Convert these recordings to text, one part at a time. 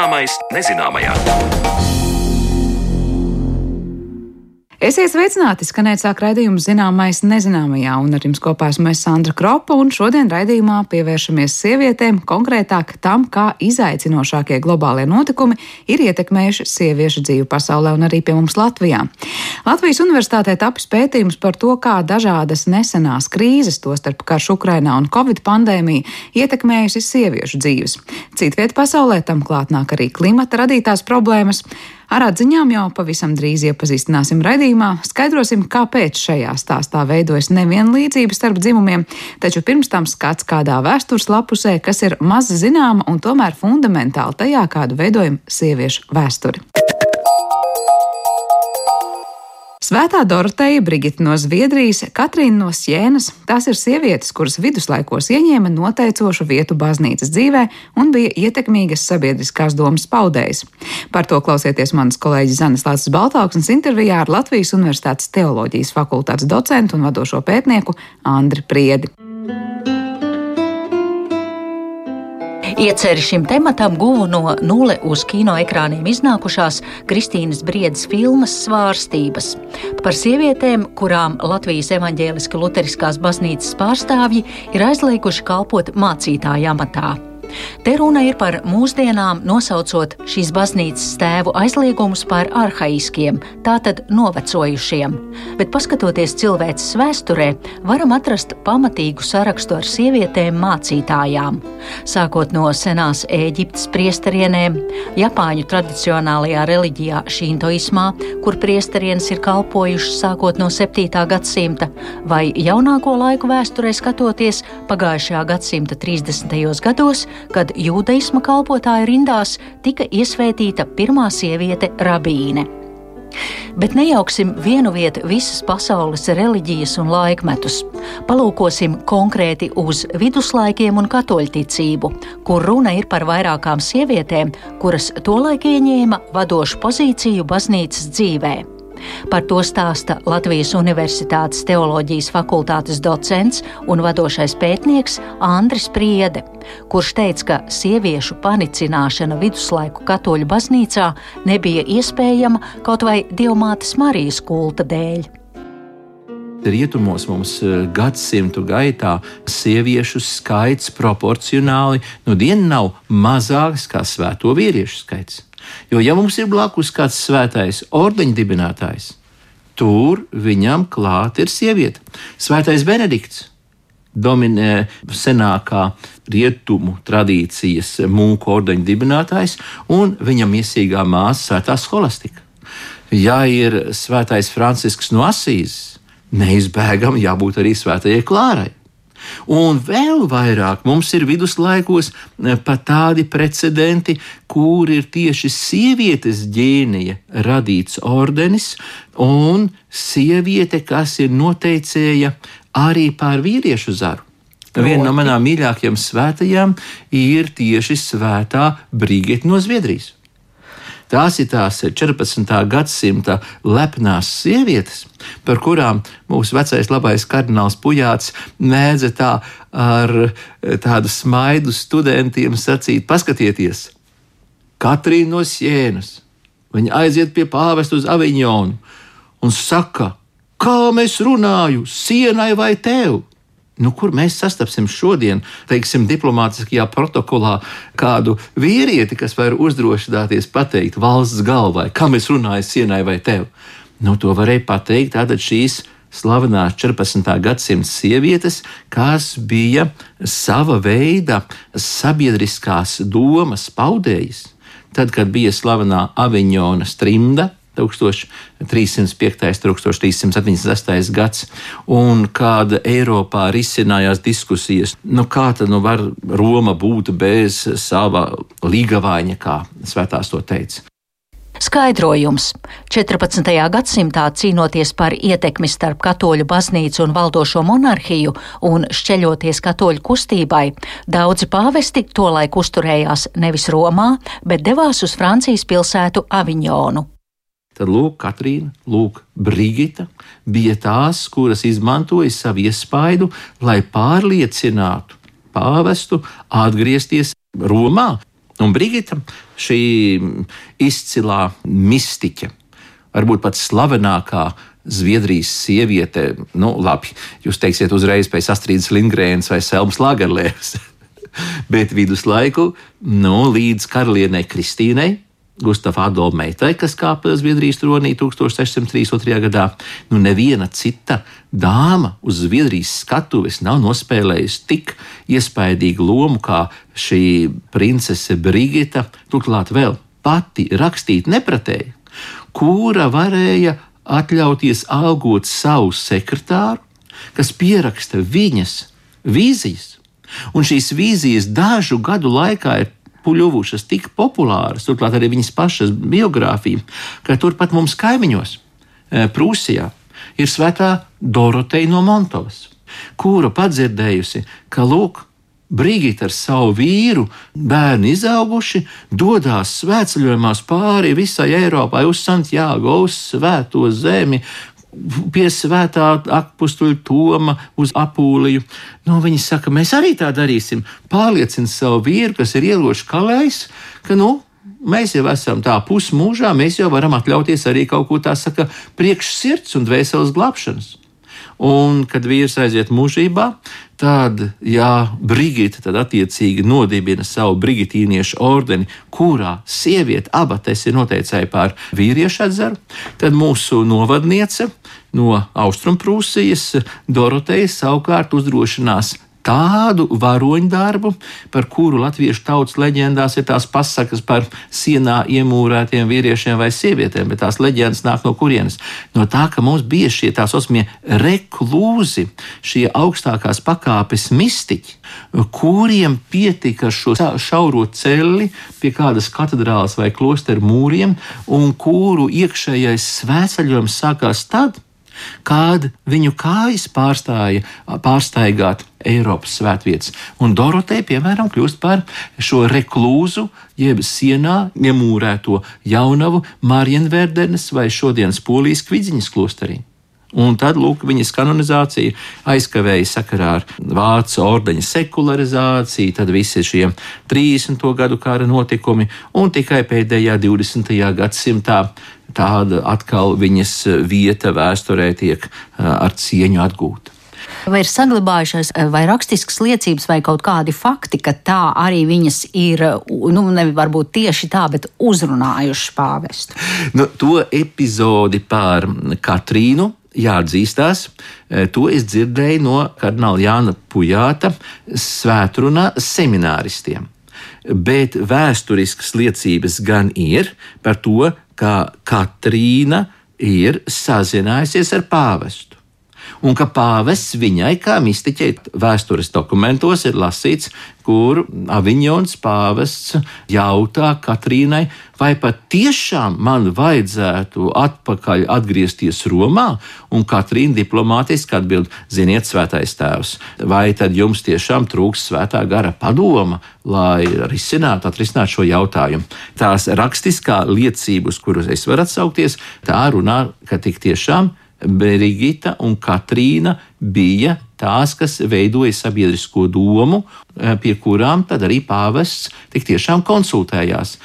Zināmais nezināmajā. Esiet sveicināti! Skanēt sāk raidījums zināmais nezināmajā, un ar jums kopā esmu es Sandra Kropa, un šodien raidījumā pievēršamies sievietēm, konkrētāk tam, kā izaicinošākie globālie notikumi ir ietekmējuši sieviešu dzīvi pasaulē un arī pie mums Latvijā. Latvijas universitātē tapis pētījums par to, kā dažādas nesenās krīzes, tostarp karš Ukrainā un Covid pandēmija, ietekmējusi sieviešu dzīves. Citviet pasaulē tam klāt nāk arī klimata radītās problēmas. Ar atziņām jau pavisam drīz iepazīstināsim raidījumā, skaidrosim, kāpēc šajā stāstā veidojas nevienlīdzība starp dzimumiem, taču pirms tam skats kādā vēstures lapusē, kas ir maz zināma un tomēr fundamentāli tajā, kādu veidojam sieviešu vēsturi. Svētā Doroteja, Brigita no Zviedrijas, Katrīna no Sienas - tās ir sievietes, kuras viduslaikos ieņēma noteicošu vietu baznīcas dzīvē un bija ietekmīgas sabiedriskās domas paudējas. Par to klausieties manas kolēģis Zanes Lācis Baltāksnes intervijā ar Latvijas Universitātes teoloģijas fakultātes docentu un vadošo pētnieku Andri Priedi. Ieceri šim tematam guvu no nulle uz kino ekrāniem iznākušās Kristīnas Briedas filmas Svārstības par sievietēm, kurām Latvijas evaņģēliska luteriskās baznīcas pārstāvji ir aizliekuši kalpot mācītāja amatā. Te runa ir par mūsdienām, nosaucot šīs baznīcas tēvu aizliegumus par arhaiskiem, tātad novecojušiem. Bet, paskatoties cilvēces vēsturē, varam atrast pamatīgu sarakstu ar sievietēm mācītājām. Sākot no senās Eģiptes priesterienēm, Japāņu tradicionālajā reliģijā šīntoismā, kur priesterienes ir kalpojušas sākot no 7. gadsimta, vai jaunāko laiku vēsturē skatoties pagājušajā gadsimta 30. gados, kad jūdaisma kalpotāju rindās tika iesvētīta pirmā sieviete rabīne. Bet nejauksim vienu vietu visas pasaules reliģijas un laikmetus. Palūkosim konkrēti uz viduslaikiem un katoļticību, kur runa ir par vairākām sievietēm, kuras tolaik ieņēma vadošu pozīciju baznīcas dzīvēm. Par to stāsta Latvijas Universitātes teoloģijas fakultātes docents un vadošais pētnieks Andris Priede, kurš teica, ka sieviešu panicināšana viduslaiku katoļu baznīcā nebija iespējama kaut vai Dievmātes Marijas kulta dēļ. Rietumos mums eh, gadsimtu gaitā sieviešu skaits proporcionāli nu dienu nav mazāks kā svēto vīriešu skaits. Jo, ja mums ir blakus kāds svētais ordeņa dibinātājs, tur viņam klāt ir sieviete. Svētais Benedikts dominē senākā rietumu tradīcijas mūku ordeņa dibinātājs un viņa miesīgā māsa Svētā Scholastika. Ja ir svētais Francisks no Asīzes, neizbēgami jābūt arī svētajai Klārai. Un vēl vairāk mums ir viduslaikos eh, pat tādi precedenti, kur ir tieši sievietes ģēnija radīts ordenis, un sieviete, kas ir noteicēja arī pār vīriešu zaru. Viena no manām mīļākajām svētajām ir tieši svētā Brigita no Zviedrijas. Tās ir tās 14. gadsimta lepnās sievietes, par kurām mūsu vecais labais kardināls Pujāts mēdza tā ar tādu smaidu studentiem sacīt: paskatieties, Katrīna no Sienas. Viņa aiziet pie pāvesta uz Aviņonu un saka, kā mēs runājam, sienai vai tev? Nu, kur mēs sastapsim šodien, teiksim, diplomātiskajā protokolā kādu vīrieti, kas var uzdrošināties pateikt valsts galvai, kam es runāju sienai vai tev? Nu, to varēja pateikt tātad šīs slavenās 14. gadsimta sievietes, kas bija sava veida sabiedriskās domas paudējas. Tad, kad bija slavenā Aviņona strimda, 1305. 1378. gads, un kāda Eiropā risinājās diskusijas, nu kā tad nu var Roma būt bez sava līgavāņa, kā svētās to teica. Skaidrojums. 14. gadsimtā cīnoties par ietekmi starp katoļu baznīcu un valdošo monarhiju un šķeļoties katoļu kustībai, daudzi pāvesti tolaik uzturējās nevis Romā, bet devās uz Francijas pilsētu Aviņonu. Tad lūk, Katrīna, lūk, Brigita bija tās, kuras izmantoja savu iespaidu, lai pārliecinātu pāvestu atgriezties Romā. Un Brigita, šī izcilā mistiķe, varbūt pat slavenākā Zviedrijas sieviete, nu, labi, jūs teiksiet uzreiz pēc Astrīdas Lindgrēnas vai Selmas Lagerlēvas, bet viduslaiku, nu, līdz karalienei Kristīnei, Gustavā Adolfa meitai, kas kāpa Zviedrijas tronī 1632. gadā. Nu, neviena cita dāma uz Zviedrijas skatuves nav nospēlējusi tik iespaidīgu lomu kā šī princese Brigita, turklāt vēl pati rakstīt nepratēji, kura varēja atļauties algot savu sekretāru, kas pieraksta viņas vīzijas. Un šīs vīzijas dažu gadu laikā ir kļuvušas tik populāras, turklāt arī viņas pašas biogrāfija, ka turpat mums kaimiņos, e, Prūsijā, ir svētā Doroteja no Montovas, kura padzirdējusi, ka lūk, Brigita ar savu vīru, bērni izauguši, dodas svētceļojumās pāri visai Eiropai, uz Santiago, uz Svēto zemi, pie svētā apakstuļa Toma uz apūliju. Nu, viņi saka, mēs arī tā darīsim. Pārliecina savu vīru, kas ir ielošs kalējs, ka nu, mēs jau esam tā pusmūžā, mēs jau varam atļauties arī kaut ko tā saka, priekš sirds un dvēseles glābšanas. Un, kad vīrs aiziet mūžībā, tad, ja Brigita tad attiecīgi nodibina savu brigitīniešu ordeni, kurā sieviete abates ir noteicēja par vīriešu atzaru, tad mūsu novadniece no Austrumprūsijas Doroteja savukārt uzdrošinās tādu varoņu darbu, par kuru latviešu tautas leģendās ir tās pasakas par sienā iemūrētiem vīriešiem vai sievietēm, bet tās leģendas nāk no kurienes? No tā, ka mums bija šie tā saucamie reklūzi, šie augstākās pakāpes mistiķi, kuriem pietika šo šauro celi pie kādas katedrālas vai klosteru mūriem, un kuru iekšējais svētceļojums sākās tad, kad viņu kājas pārstāja pārsteigāt Eiropas svētvietas. Un Dorotei, piemēram, kļūst par šo reklūzu, jeb sienā iemūrēto jaunavu Marienverdenes vai šodienas Polijas kvidziņas klosterī. Un tad lūk, viņas kanonizācija aizkavēja sakarā ar vācu ordeņa sekularizāciju, tad visi šie 30. gadu kara notikumi, un tikai pēdējā 20. gadsimtā tāda atkal viņas vieta vēsturē tiek ar cieņu atgūta. Vai ir saglabājušās vai rakstiskas liecības, vai kaut kādi fakti, ka tā arī viņas ir, nu, nevis varbūt tieši tā, bet uzrunājuši pāvestu? Nu, to epizodi par Katrīnu jāatzīstās, to es dzirdēju no kardināla Jāna Pujāta svētrunā semināristiem. Bet vēsturiskas liecības gan ir par to, ka Katrīna ir sazinājusies ar pāvestu un ka pāvests viņai, kā mistiķei, vēstures dokumentos ir lasīts, kur Aviņons pāvests jautā Katrīnai, vai pat tiešām man vajadzētu atpakaļ atgriezties Romā, un Katrīna diplomātiski atbild: Ziniet, svētais tēvs, vai tad jums tiešām trūks svētā gara padoma, lai risinātu, atrisinātu šo jautājumu? Tās rakstiskā liecības, kuras es varu atsaukties, tā runā, ka tik tiešām Brigita un Katrīna bija tās, kas veidoja sabiedrisko domu, eh, pie kurām tad arī pāvests tik tiešām konsultējās.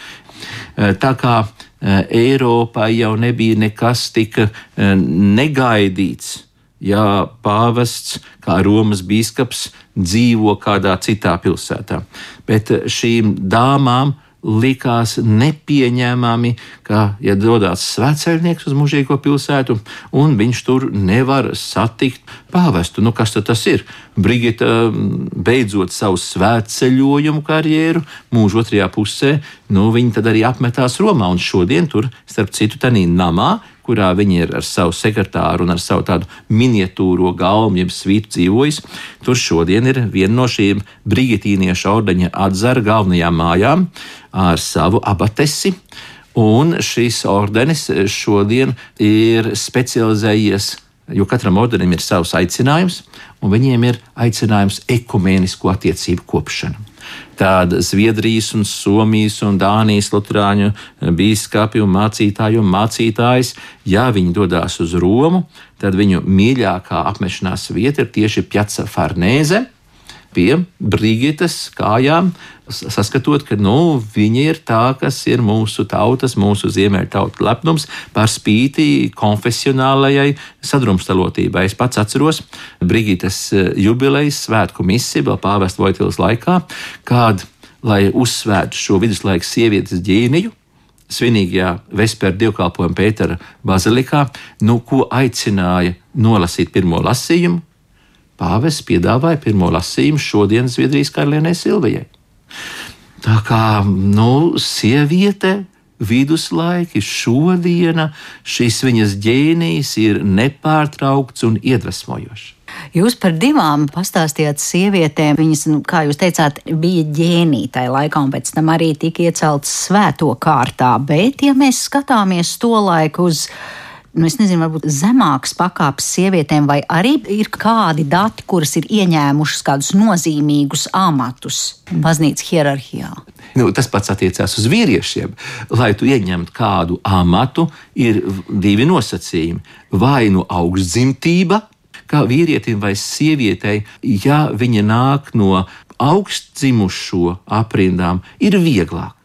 Eh, tā kā eh, Eiropai jau nebija nekas tik negaidīts, ja pāvests, kā Romas biskups, dzīvo kādā citā pilsētā. Bet šīm dāmām likās nepieņēmami, ka, ja dodas svētceļnieks uz mūžīgo pilsētu, un viņš tur nevar satikt pāvestu. Nu, kas tas ir? Brigita beidzot savu svētceļojumu karjeru, mūža otrajā pusē, nu, viņa tad arī apmetās Romā, un šodien tur, starp citu, tādā namā, kurā viņi ir ar savu sekretāru un ar savu tādu miniatūro galvu, jeb svītu dzīvojis. Tur šodien ir viena no šīm brigitīniešu ordeņa atzara galvenajām mājām ar savu abatesi. Un šis ordenis šodien ir specializējies, jo katram ordenim ir savs aicinājums, un viņiem ir aicinājums ekumēnisko attiecību kopšana. Tāda Zviedrijas, un Somijas un Dānijas luterāņu biskupi un mācītāji un mācītājs, ja viņi dodas uz Romu, tad viņu mīļākā apmešanās vieta ir tieši Pjaca Farnēze pie Brigitas kājām, saskatot, ka nu, viņa ir tā, kas ir mūsu tautas, mūsu ziemeļtautas lepnums par spīti konfesionālajai sadrumstalotībai. Es pats atceros Brigitas eh, jubilejas svētku misiju vēl pāvesta Vojtils laikā, kad, lai uzsvērtu šo viduslaiku sievietes ģīniju, svinīgajā Vespēra dievkalpojuma Pētera bazilikā, nu, ko aicināja nolasīt pirmo lasījumu, Pāvests piedāvāja pirmo lasījumu šodienas Zviedrijas karalienei Silvijai. Tā kā nu, sieviete, viduslaiki, šodiena, šis viņas ģēnijs ir nepārtraukts un iedvesmojošs. Jūs par divām pastāstījāt sievietēm. Viņas, nu, kā jūs teicāt, bija ģēnija tajā laikā, un pēc tam arī tika ieceltas svēto kārtā. Bet, ja mēs skatāmies to laiku uz nu, nezinu, varbūt zemākas pakāpes sievietēm, vai arī ir kādi dati, kuras ir ieņēmušas kādus nozīmīgus amatus baznīcas hierarhijā? Nu, tas pats attiecās uz vīriešiem. Lai tu ieņemtu kādu amatu, ir divi nosacījumi. Vai nu augstdzimtība, kā vīrietim vai sievietei, ja viņa nāk no augstdzimušo aprindām, ir vieglāk.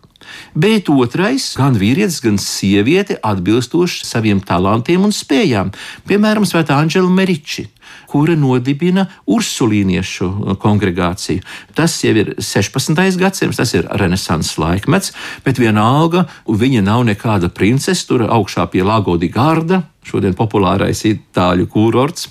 Bet otrais, gan vīrietis, gan sieviete atbilstoši saviem talantiem un spējām, piemēram, Svētā Anģela Meriči kura nodibina ursulīniešu kongregāciju. Tas jau ir 16. gadsimts, tas ir renesanses laikmets, bet vienalga viņa nav nekāda princese, tur augšā pie Lago di Garda, šodien populārais itāļu kurorts,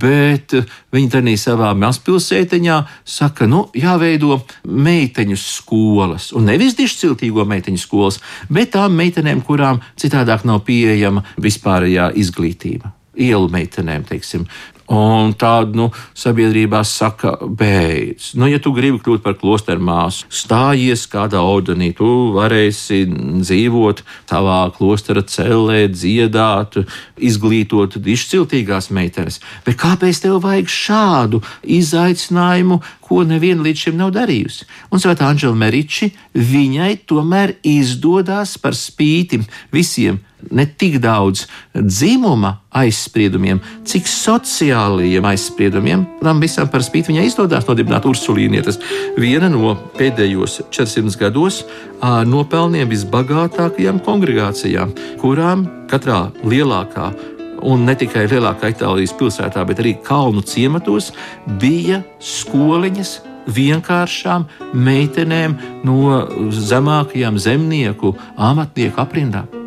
bet viņi tādā savā mazpilsētiņā saka, nu, jāveido meiteņu skolas, un nevis dišciltīgo meiteņu skolas, bet tām meitenēm, kurām citādāk nav pieejama vispārējā izglītība ielu meitenēm, teiksim. Un tāda nu, sabiedrībā saka, beidz. Nu, ja tu gribi kļūt par klosteru māsu, stājies kādā ordenī, tu varēsi dzīvot savā klostera cellē, dziedāt, izglītot izciltīgās meitenes. Bet kāpēc tev vajag šādu izaicinājumu, ko neviena līdz šim nav darījusi? Un Svētā Anģela Meriči viņai tomēr izdodas par spīti visiem ne tik daudz dzimuma aizspriedumiem, cik sociālajiem aizspriedumiem. Tam visam par spīti viņai izdodas nodibināt Ursulīnietes, viena no pēdējos 400 gados nopelniem visbagātākajām kongregācijām, kurām katrā lielākā un ne tikai lielākā Itālijas pilsētā, bet arī kalnu ciematos bija skoliņas vienkāršām meitenēm no zemākajām zemnieku, amatnieku aprindām.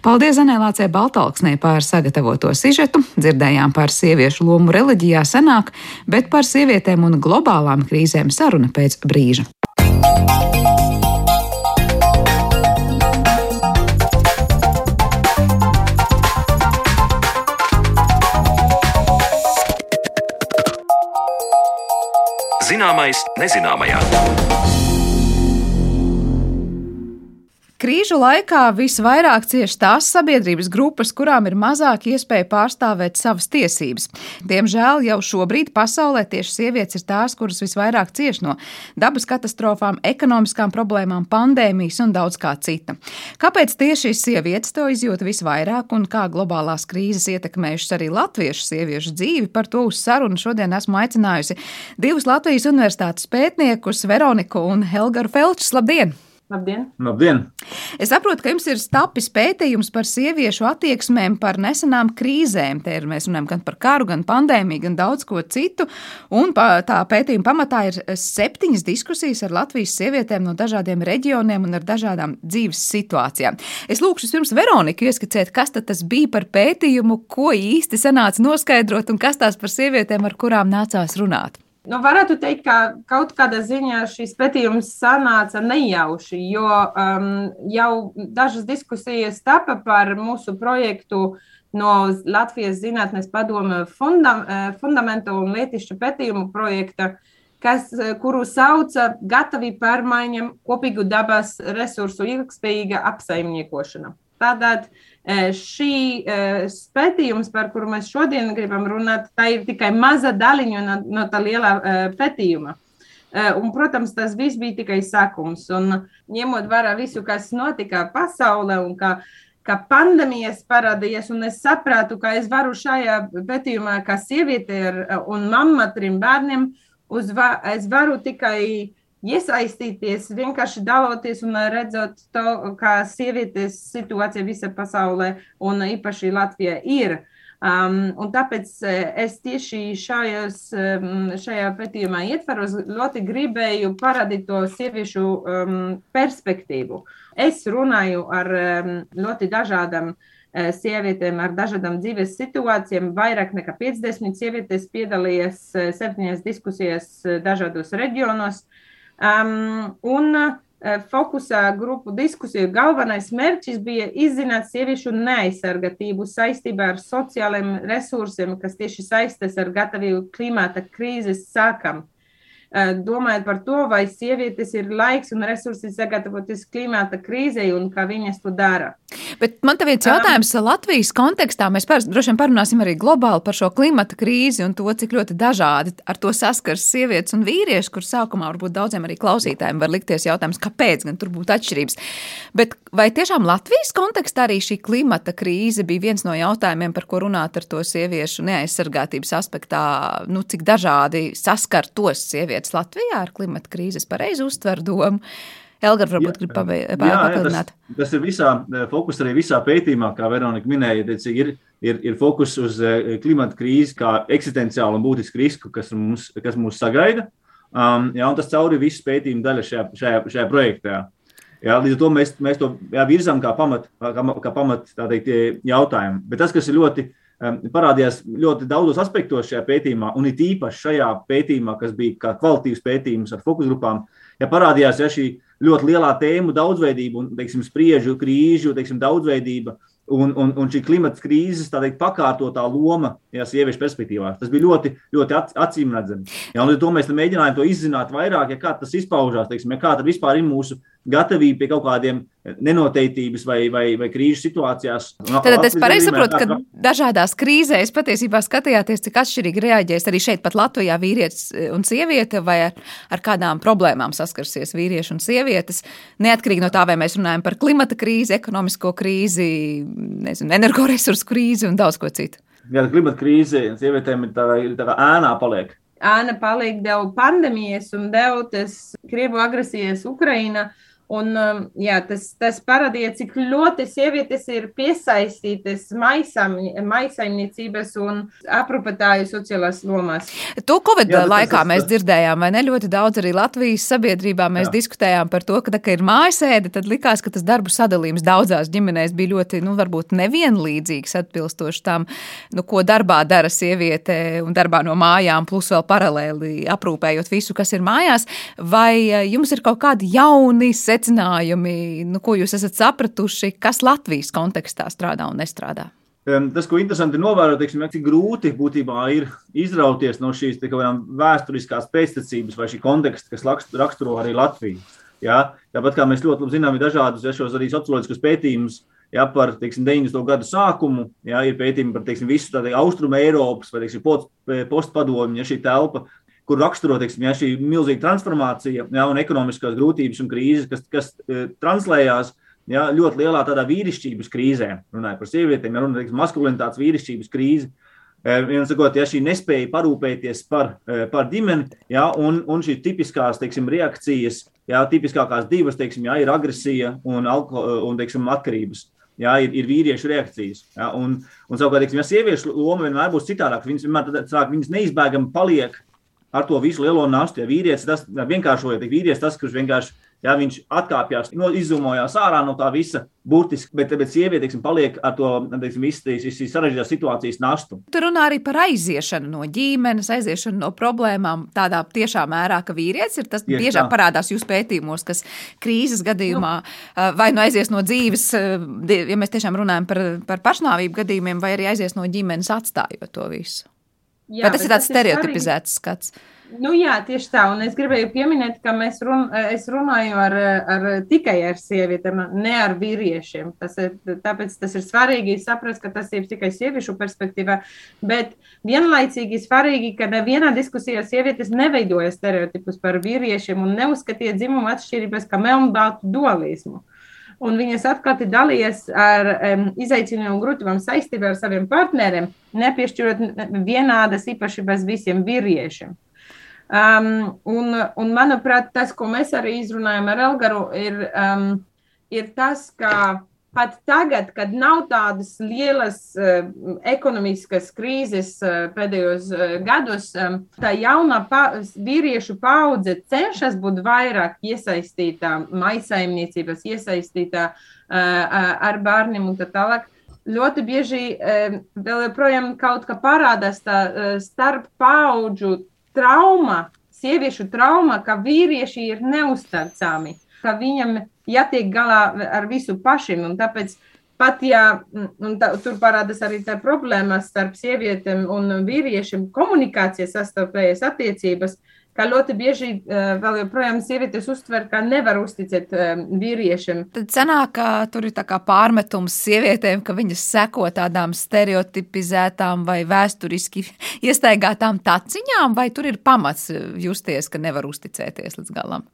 Paldies Zanēlācē Baltalksnē par sagatavoto sižetu. Dzirdējām par sieviešu lomu reliģijā senāk, bet par sievietēm un globālām krīzēm saruna pēc brīža. Zināmais nezināmajā. Krīžu laikā visvairāk cieš tās sabiedrības grupas, kurām ir mazāk iespēja pārstāvēt savas tiesības. Diemžēl jau šobrīd pasaulē tieši sievietes ir tās, kuras visvairāk cieš no dabas katastrofām, ekonomiskām problēmām, pandēmijas un daudz kā cita. Kāpēc tieši šīs sievietes to izjūt visvairāk un kā globālās krīzes ietekmējušas arī latviešu sieviešu dzīvi? Par to uz sarunu šodien esmu aicinājusi divus Latvijas universitātes pētniekus, Veroniku un Helgaru Felčus. Labdien! Labdien! Labdien! Es saprotu, ka jums ir tapis pētījums par sieviešu attieksmēm, par nesenām krīzēm. Te ir, mēs runājam gan par karu, gan pandēmiju, gan daudz ko citu. Un tā pētījuma pamatā ir septiņas diskusijas ar Latvijas sievietēm no dažādiem reģioniem un ar dažādām dzīves situācijām. Es lūkšu pirms Veroniku ieskicēt, kas tas bija par pētījumu, ko īsti sanāca noskaidrot un kas tās par sievietēm, ar kurām nācās runāt. Nu, varētu teikt, ka kaut kādā ziņā šis pētījums sanāca nejauši, jo um, jau dažas diskusijas tapa par mūsu projektu no Latvijas Zinātnes padome fundam, eh, fundamentu un lietišķu pētījumu projekta, kas, eh, kuru sauca Gatavi pārmaiņam kopīgu dabas resursu ilgspējīga apsaimniekošana. Tātad šī pētījums, par kuru mēs šodien gribam runāt, tā ir tikai maza daļiņa no, no tā lielā pētījuma. Un, protams, tas viss bija tikai sākums. Un, ņemot vērā visu, kas notika pasaulē un kā ka pandēmijas parādījās, un es sapratu, ka es varu šajā pētījumā, kā sieviete ar, un mamma trim bērniem, uzva, es varu tikai iesaistīties, vienkārši daloties un redzot to, kā sievietes situācija visā pasaulē un īpaši Latvijā ir. Um, un tāpēc es tieši šajos, šajā pētījumā ietvaros ļoti gribēju parādīt to sieviešu um, perspektīvu. Es runāju ar um, ļoti dažādām uh, sievietēm ar dažādām dzīves situācijām. Vairāk nekā 50 sievietes piedalījās uh, septiņās diskusijās uh, dažādos reģionos. Um, un fokusā grupu diskusiju galvenais mērķis bija izzināt sieviešu neaizsargatību saistībā ar sociālajiem resursiem, kas tieši saistas ar gatavību klimata krīzes sākam. Eh, domājot par to, vai sievietes ir laiks un resursi sagatavoties klimata krīzei un kā viņas to dara. Bet man te viens jautājums um, Latvijas kontekstā. Mēs par, droši vien parunāsim arī globāli par šo klimata krīzi un to, cik ļoti dažādi ar to saskars sievietes un vīrieši, kur sākumā varbūt daudziem arī klausītājiem var likties jautājums, kāpēc gan tur būtu atšķirības. Bet vai tiešām Latvijas kontekstā arī šī klimata krīze bija viens no jautājumiem, par ko runāt ar to sieviešu neaizsargātības aspektā, nu, cik dažādi saskar tos sievietes? Sievietes Latvijā ar klimata krīzes pareizi uztver domu. Elgar varbūt grib papildināt. Tas, tas ir visā, fokus arī visā pētījumā, kā Veronika minēja, teici, ir, ir, ir fokus uz eh, klimata krīzi kā eksistenciālu un būtisku risku, kas mums, kas mūs sagaida. Um, jā, un tas cauri visu pētījumu daļa šajā, šajā, šajā projektā. Jā, līdz ar to mēs, mēs to jā, virzām kā pamat, kā, kā pamat teikt, jautājumu. Bet tas, kas ir ļoti parādījās ļoti daudzos aspektos šajā pētījumā, un it īpaši šajā pētījumā, kas bija kā kvalitīvs pētījums ar fokus grupām, ja parādījās ja šī ļoti lielā tēmu daudzveidība un teiksim, spriežu, krīžu teiksim, daudzveidība. Un, un, un šī klimata krīzes teikt, pakārtotā loma jā, sieviešu perspektīvā. Tas bija ļoti, ļoti acīm redzami. Līdz ar to mēs mēģinājām to izzināt vairāk, ja kā tas izpaužās, teiksim, ja kā vispār ir mūsu gatavība pie kaut kādiem nenoteiktības vai, vai, vai krīžu situācijās. Tad es pareizi saprotu, ka dažādās krīzēs patiesībā skatījāties, cik atšķirīgi reaģēs arī šeit, pat Latvijā, vīrietis un sieviete, vai ar, ar kādām problēmām saskarsies vīrieši un sievietes. Neatkarīgi no tā, vai mēs runājam par klimata krīzi, ekonomisko krīzi, nezinu, energoresursu krīzi un daudz ko citu. Jā, klimata krīze sievietēm ir tā, ir tā kā ēnā paliek. Āna palīdz dēļ pandēmijas un dēļ tas Krievu agresijas Ukraina. Uh, Un, um, jā, tas, tas parādīja, cik ļoti sievietes ir piesaistītas maisaimniecības un aprūpētāju sociālās lomās. To Covid jā, laikā tas, mēs dzirdējām, vai ne? Ļoti daudz arī Latvijas sabiedrībā mēs jā. diskutējām par to, ka, tā, ka ir mājasēde, tad likās, ka tas darbu sadalījums daudzās ģimenēs bija ļoti, nu, varbūt nevienlīdzīgs atbilstoši tam, nu, ko darbā dara sieviete un darbā no mājām, plus vēl paralēli aprūpējot visu, kas ir mājās. Vai eh, jums ir kaut kādi jauni secinājumi? Secinājumi, nu, ko jūs esat sapratuši, kas Latvijas kontekstā strādā un nestrādā? Tas, ko interesanti novērot, teiksim, cik grūti būtībā ir izrauties no šīs vēsturiskās pēctecības vai šī konteksta, kas raksturo arī Latviju. Ja? Tāpat kā mēs ļoti labi zinām, ir dažādas ja, arī socioloģiskus pētījumus ja, par teiksim, 90. gadu sākumu, ja, ir pētījumi par teiksim, visu austrumu Eiropas vai postpadomju, ja šī telpa kur raksturo teiksim, ja, šī milzīga transformācija ja, un ekonomiskās grūtības un krīzes, kas, kas uh, translējās ja, ļoti lielā tādā vīrišķības krīzē. Runājot par sievietēm, ja runājot par maskulinitātes vīrišķības krīzi. E, viens sakot, ja šī nespēja parūpēties par, e, par ģimeni, ja, un, un šīs tipiskās teiksim, reakcijas, ja, tipiskākās divas teiksim, ja, ir agresija un, alko, un teiksim, atkarības. Jā, ir, ir vīriešu reakcijas. Jā, un, un savukārt, teiksim, ja sieviešu loma vienmēr būs citādāka, viņas vienmēr viņas neizbēgami paliek ar to visu lielo nastu. Ja vīrietis tas vienkāršojot, vīrietis tas, kurš vienkārši ja, viņš atkāpjas, no, izzumojās ārā no tā visa, burtiski, bet, bet sieviete teiksim, paliek ar to visu sarežģītās situācijas nastu. Tur runā arī par aiziešanu no ģimenes, aiziešanu no problēmām tādā tiešā mērā, ka vīrietis ir tas Tieši biežāk tā. parādās jūsu pētījumos, kas krīzes gadījumā nu. vai nu aizies no dzīves, ja mēs tiešām runājam par, par pašnāvību gadījumiem, vai arī aizies no ģimenes atstājot to visu. Jā, Vai tas ir tāds stereotipizēts skats? Nu, jā, tieši tā. Un es gribēju pieminēt, ka run, es runāju ar, ar, tikai ar sievietēm, ne ar vīriešiem. Tas ir, tāpēc tas ir svarīgi saprast, ka tas ir tikai sieviešu perspektīvā. Bet vienlaicīgi svarīgi, ka nevienā diskusijā sievietes neveidoja stereotipus par vīriešiem un neuzskatīja dzimumu atšķirības kā melnbaltu dualismu. Un viņas atklāti dalījies ar um, izaicinājumu un grūtībām saistībā ar saviem partneriem, nepiešķirot vienādas īpašības visiem vīriešiem. Um, un, un, manuprāt, tas, ko mēs arī izrunājam ar Elgaru, ir, um, ir tas, ka pat tagad, kad nav tādas lielas uh, ekonomiskas krīzes uh, pēdējos uh, gados, um, tā jaunā pa vīriešu paudze cenšas būt vairāk iesaistītā maisaimniecības, iesaistītā ar bērniem un tā tālāk. Ļoti bieži vēl joprojām kaut kā parādās tā starp paudžu trauma, sieviešu trauma, ka vīrieši ir neusticami, ka viņam jātiek galā ar visu pašiem. Tāpēc pat ja tā, tur parādās arī tā problēmas starp sievietēm un vīriešiem, komunikācijas sastarpējas attiecības, ka ļoti bieži uh, vēl joprojām sievietes uztver, ka nevar uzticēt uh, vīriešiem. Tad sanāk, ka tur ir pārmetums sievietēm, ka viņas seko tādām stereotipizētām vai vēsturiski iestaigātām taciņām, vai tur ir pamats justies, ka nevar uzticēties līdz galam?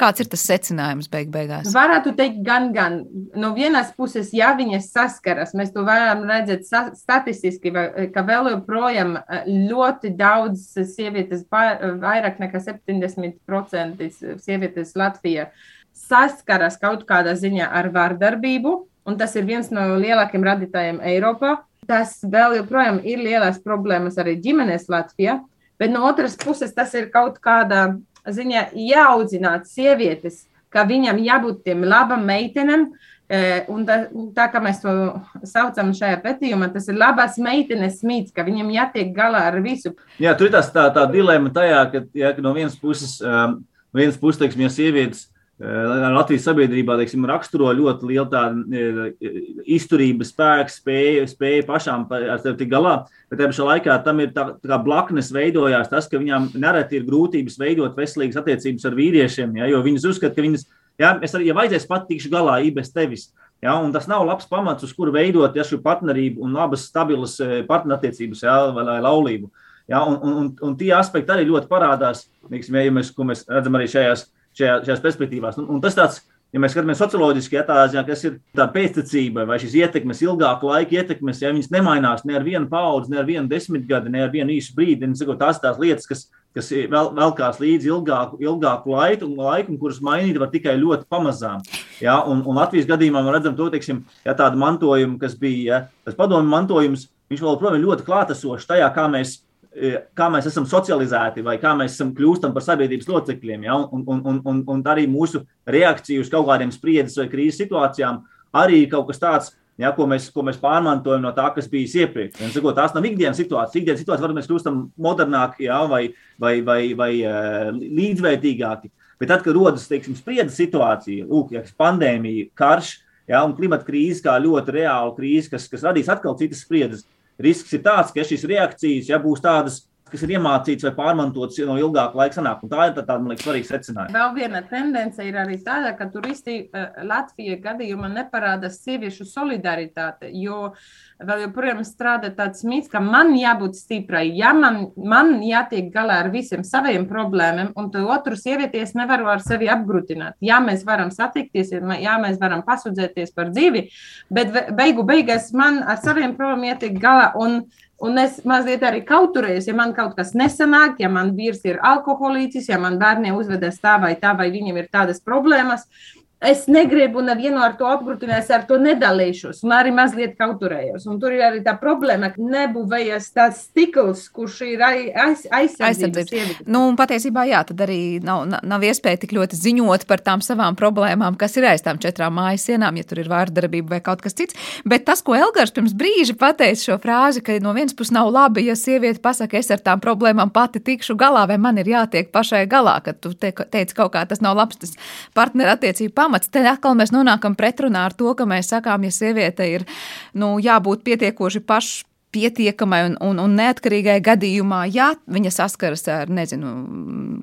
Kāds ir tas secinājums beig beigās? Varētu teikt, gan, gan. No vienas puses, ja viņas saskaras, mēs to varam redzēt statistiski, ka vēl joprojām eh, ļoti daudz sievietes, vairāk nekā 70% sievietes Latvijā saskaras kaut kādā ziņā ar vārdarbību, un tas ir viens no lielākiem radītājiem Eiropā. Tas vēl joprojām ir lielās problēmas arī ģimenēs Latvijā, bet no otras puses tas ir kaut kāda ziņā jāaudzināt sievietes, ka viņam jābūt tiem labam meitenam. E, un tā, tā kā mēs to saucam šajā pētījumā, tas ir labās meitenes mīts, ka viņam jātiek galā ar visu. Jā, tur ir tā, tā, dilema tajā, ka, ka no vienas puses, um, vienas puses teiksim, ja sievietes Latvijas sabiedrībā teiksim, raksturo ļoti lielu tādu eh, izturības spēku, spēju, spēju pašām ar sevi tikt galā. Bet tajā pašā laikā tam ir tā, tā blaknes veidojās tas, ka viņām nereti ir grūtības veidot veselīgas attiecības ar vīriešiem. Ja, jo viņas uzskata, ka viņas, ja, es arī, ja vajadzēs pat tikšu galā, i bez tevis. Ja, tas nav labs pamats, uz kuru veidot ja, šo partnerību un labas, stabilas eh, partnerattiecības ja, vai, laulību. Ja, un, un, un, tie aspekti arī ļoti parādās, ja mēs, ko mēs redzam arī šajās šajā, šajās perspektīvās. Un, un tas tāds, ja mēs skatāmies socioloģiski, ja tā ziņā, kas ir tā pēctecība vai šīs ietekmes, ilgāku laiku ietekmes, ja viņas nemainās ne ar vienu paudzi, ne ar vienu desmitgadi, ne ar vienu īsu brīdi, tad tās tās lietas, kas, kas vēl, velkās līdzi ilgāku, ilgāku laiku, un laiku, un kuras mainīt var tikai ļoti pamazām. Ja? Un, un Latvijas gadījumā mēs redzam to, teiksim, ja tādu mantojumu, kas bija ja? padomju mantojums, viņš vēl joprojām ir ļoti klātesošs tajā, kā mēs kā mēs esam socializēti vai kā mēs esam kļūstam par sabiedrības locekļiem. Ja? Un, un, un, un, arī mūsu reakcija uz kaut kādiem spriedzes vai krīzes situācijām arī kaut kas tāds. Ja, ko, mēs, ko mēs pārmantojam no tā, kas bija iepriekš. Un, sakot, tās nav ikdienas situācijas. Ikdienas situācijas varbūt mēs kļūstam modernāki ja, vai, vai, vai, vai uh, līdzvērtīgāki. Bet tad, kad rodas teiksim, spriedzes situācija, lūk, ja, pandēmija, karš ja, un klimata krīze, kā ļoti reāla krīze, kas, kas radīs atkal citas spriedzes, risks ir tāds, ka šīs reakcijas ja, būs tādas kas ir iemācīts vai pārmantots no ilgāka laika sanāk. Un tā ir tāda, man liekas, svarīga secinājuma. Vēl viena tendence ir arī tāda, ka turisti uh, Latvijas gadījumā neparādās sieviešu solidaritāte, jo vēl joprojām strādā tāds mīts, ka man jābūt stiprai, ja man, man jātiek galā ar visiem saviem problēmiem, un to otru sievieties nevaru ar sevi apgrūtināt. Jā, mēs varam satikties, jā, mēs varam pasūdzēties par dzīvi, bet beigu beigās man ar saviem problēmiem jātiek galā. Un, Un es mazliet arī kauturējos, ja man kaut kas nesanāk, ja man vīrs ir alkoholiķis, ja man bērniem uzvedas tā vai tā, vai viņiem ir tādas problēmas, es negribu nevienu ar to apgrūtināt, ar to nedalīšos, un arī mazliet kauturējos. Un tur ir arī tā problēma, ka nebūvējas tāds stikls, kurš ir aiz, aizsardzības. Nu, un patiesībā, jā, tad arī nav, nav iespēja tik ļoti ziņot par tām savām problēmām, kas ir aiz tām četrām mājas sienām, ja tur ir vārdarbība vai kaut kas cits. Bet tas, ko Elgars pirms brīža pateica šo frāzi, ka no vienas puses nav labi, ja sieviete pasaka, es ar tām problēmām pati tikšu galā, vai man ir jātiek pašai galā, ka tu te, teici kaut kā tas nav labs, tas partnerattiecību pamats pamats. Te atkal mēs nonākam pretrunā ar to, ka mēs sakām, ja sieviete ir nu, jābūt pietiekoši pašai pietiekamai un, un, un neatkarīgai gadījumā, ja viņa saskaras ar nezinu,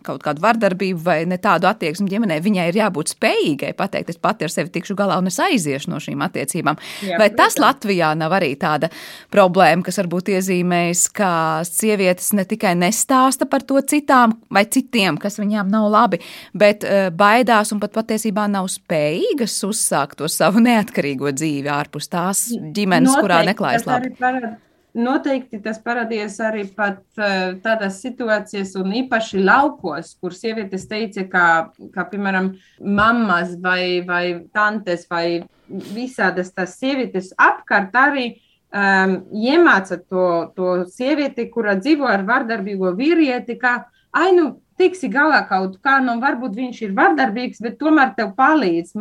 kaut kādu vardarbību vai ne tādu attieksmi ģimenē, viņai ir jābūt spējīgai pateikt, es pati ar sevi tikšu galā un es aiziešu no šīm attiecībām. Jā, vai tas protams. Latvijā nav arī tāda problēma, kas varbūt iezīmējas, ka sievietes ne tikai nestāsta par to citām vai citiem, kas viņām nav labi, bet uh, baidās un pat patiesībā nav spējīgas uzsākt to savu neatkarīgo dzīvi ārpus tās ģimenes, Noteikti, kurā neklājas labi. Noteikti tas parādījās arī pat uh, tādās situācijās, un īpaši laukos, kur sievietes teica, ka, ka piemēram, mammas vai, vai tantes vai visādas tās sievietes apkārt arī um, iemāca to, to sievieti, kura dzīvo ar vardarbīgo vīrieti, ka, ai, nu, tiksi galā kaut kā, nu, varbūt viņš ir vardarbīgs, bet tomēr tev palīdz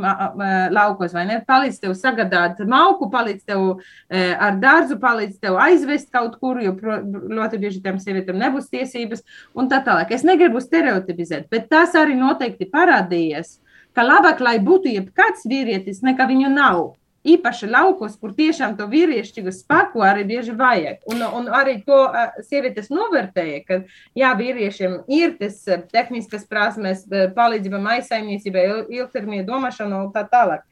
laukos, vai ne? Palīdz tev sagādāt mauku, palīdz tev e, ar dārzu, palīdz tev aizvest kaut kur, jo ļoti bieži tam sievietēm nebūs tiesības un tā tālāk. Es negribu stereotipizēt, bet tas arī noteikti parādījies, ka labāk, lai būtu jebkāds vīrietis, nekā viņu nav īpaši laukos, kur tiešām to vīriešķīgu spēku arī bieži vajag. Un, un arī to uh, sievietes novērtēja, ka jā, vīriešiem ir tas tehniskas prasmes, palīdzība maisaimniecībai, ilgtermiņa domāšana un tā tālāk.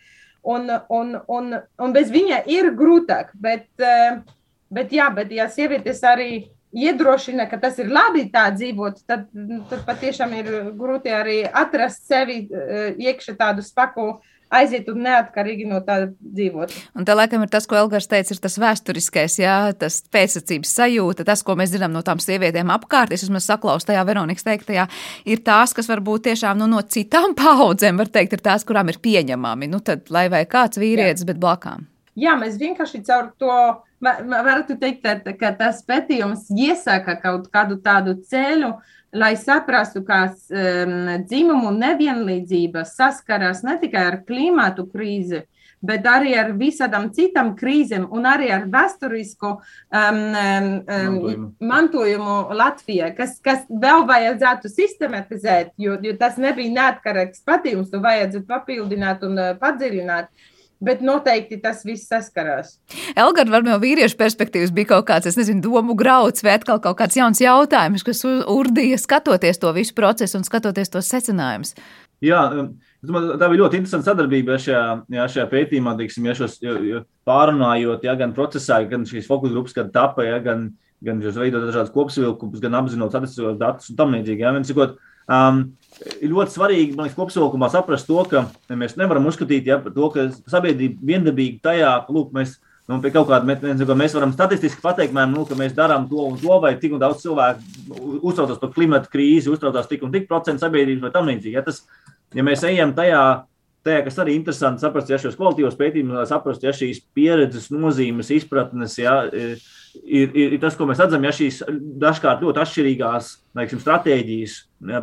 Un, un, un, un bez viņa ir grūtāk, bet, bet, jā, bet ja sievietes arī iedrošina, ka tas ir labi tā dzīvot, tad, tad patiešām ir grūti arī atrast sevi iekšā tādu spēku uh, aiziet un neatkarīgi no tā dzīvot. Un tā laikam ir tas, ko Elgars teica, ir tas vēsturiskais, jā, tas pēcsacības sajūta, tas, ko mēs zinām no tām sievietēm apkārt. Es esmu saklausījis tajā Veronikas teiktajā, ir tās, kas varbūt tiešām nu, no citām paudzēm, var teikt, ir tās, kurām ir pieņemami. Nu, tad, lai vai kāds vīrietis, jā. bet blakām. Jā, mēs vienkārši caur to varētu teikt, ka tas pētījums iesaka kaut kādu tādu ceļu, uh, lai saprastu, ka um, dzimumu nevienlīdzība saskaras ne tikai ar klimatu krīzi, bet arī ar visādām citām krīzēm un arī ar vēsturisku um, um, mantojumu. Latvijai, kas, kas vēl vajadzētu sistematizēt, jo, jo tas nebija neatkarīgs patījums, to vajadzētu papildināt un uh, padziļināt. Bet noteikti tas viss saskarās. Elgars, varbūt no vīriešu perspektīvas bija kaut kāds, es nezinu, domu grauds vai atkal kaut kāds jauns jautājums, kas urdīja skatoties to visu procesu un skatoties tos secinājumus. Jā, um, tā bija ļoti interesanta sadarbība šajā, jā, šajā pētījumā, teiksim, ja šos, ja, ja pārunājot, ja, gan procesā, gan šīs fokus grupas, kad tapa, ja, gan, gan veidot dažādas kopsavilkumus, gan apzinot statistiskos datus un tam līdzīgi. Ja, um, ir ļoti svarīgi, man liekas, kopsavilkumā saprast to, ka mēs nevaram uzskatīt ja, to, ka sabiedrība viendabīgi tajā, lūk, mēs, nu, pie kaut kāda, mēs, mēs varam statistiski pateikt, mēm, nu, ka mēs darām to un to, vai tik un daudz cilvēku uztraucas par klimatu krīzi, uztraucas tik un tik procentu sabiedrības vai tam līdzīgi. Ja, tas, ja mēs ejam tajā, tajā, kas arī interesanti saprast, ja šos kvalitīvos pētījumus, lai saprastu, ja šīs pieredzes, nozīmes, izpratnes, ja, ir, ir, tas, ko mēs redzam, ja šīs dažkārt ļoti atšķirīgās teiksim, stratēģijas, ja,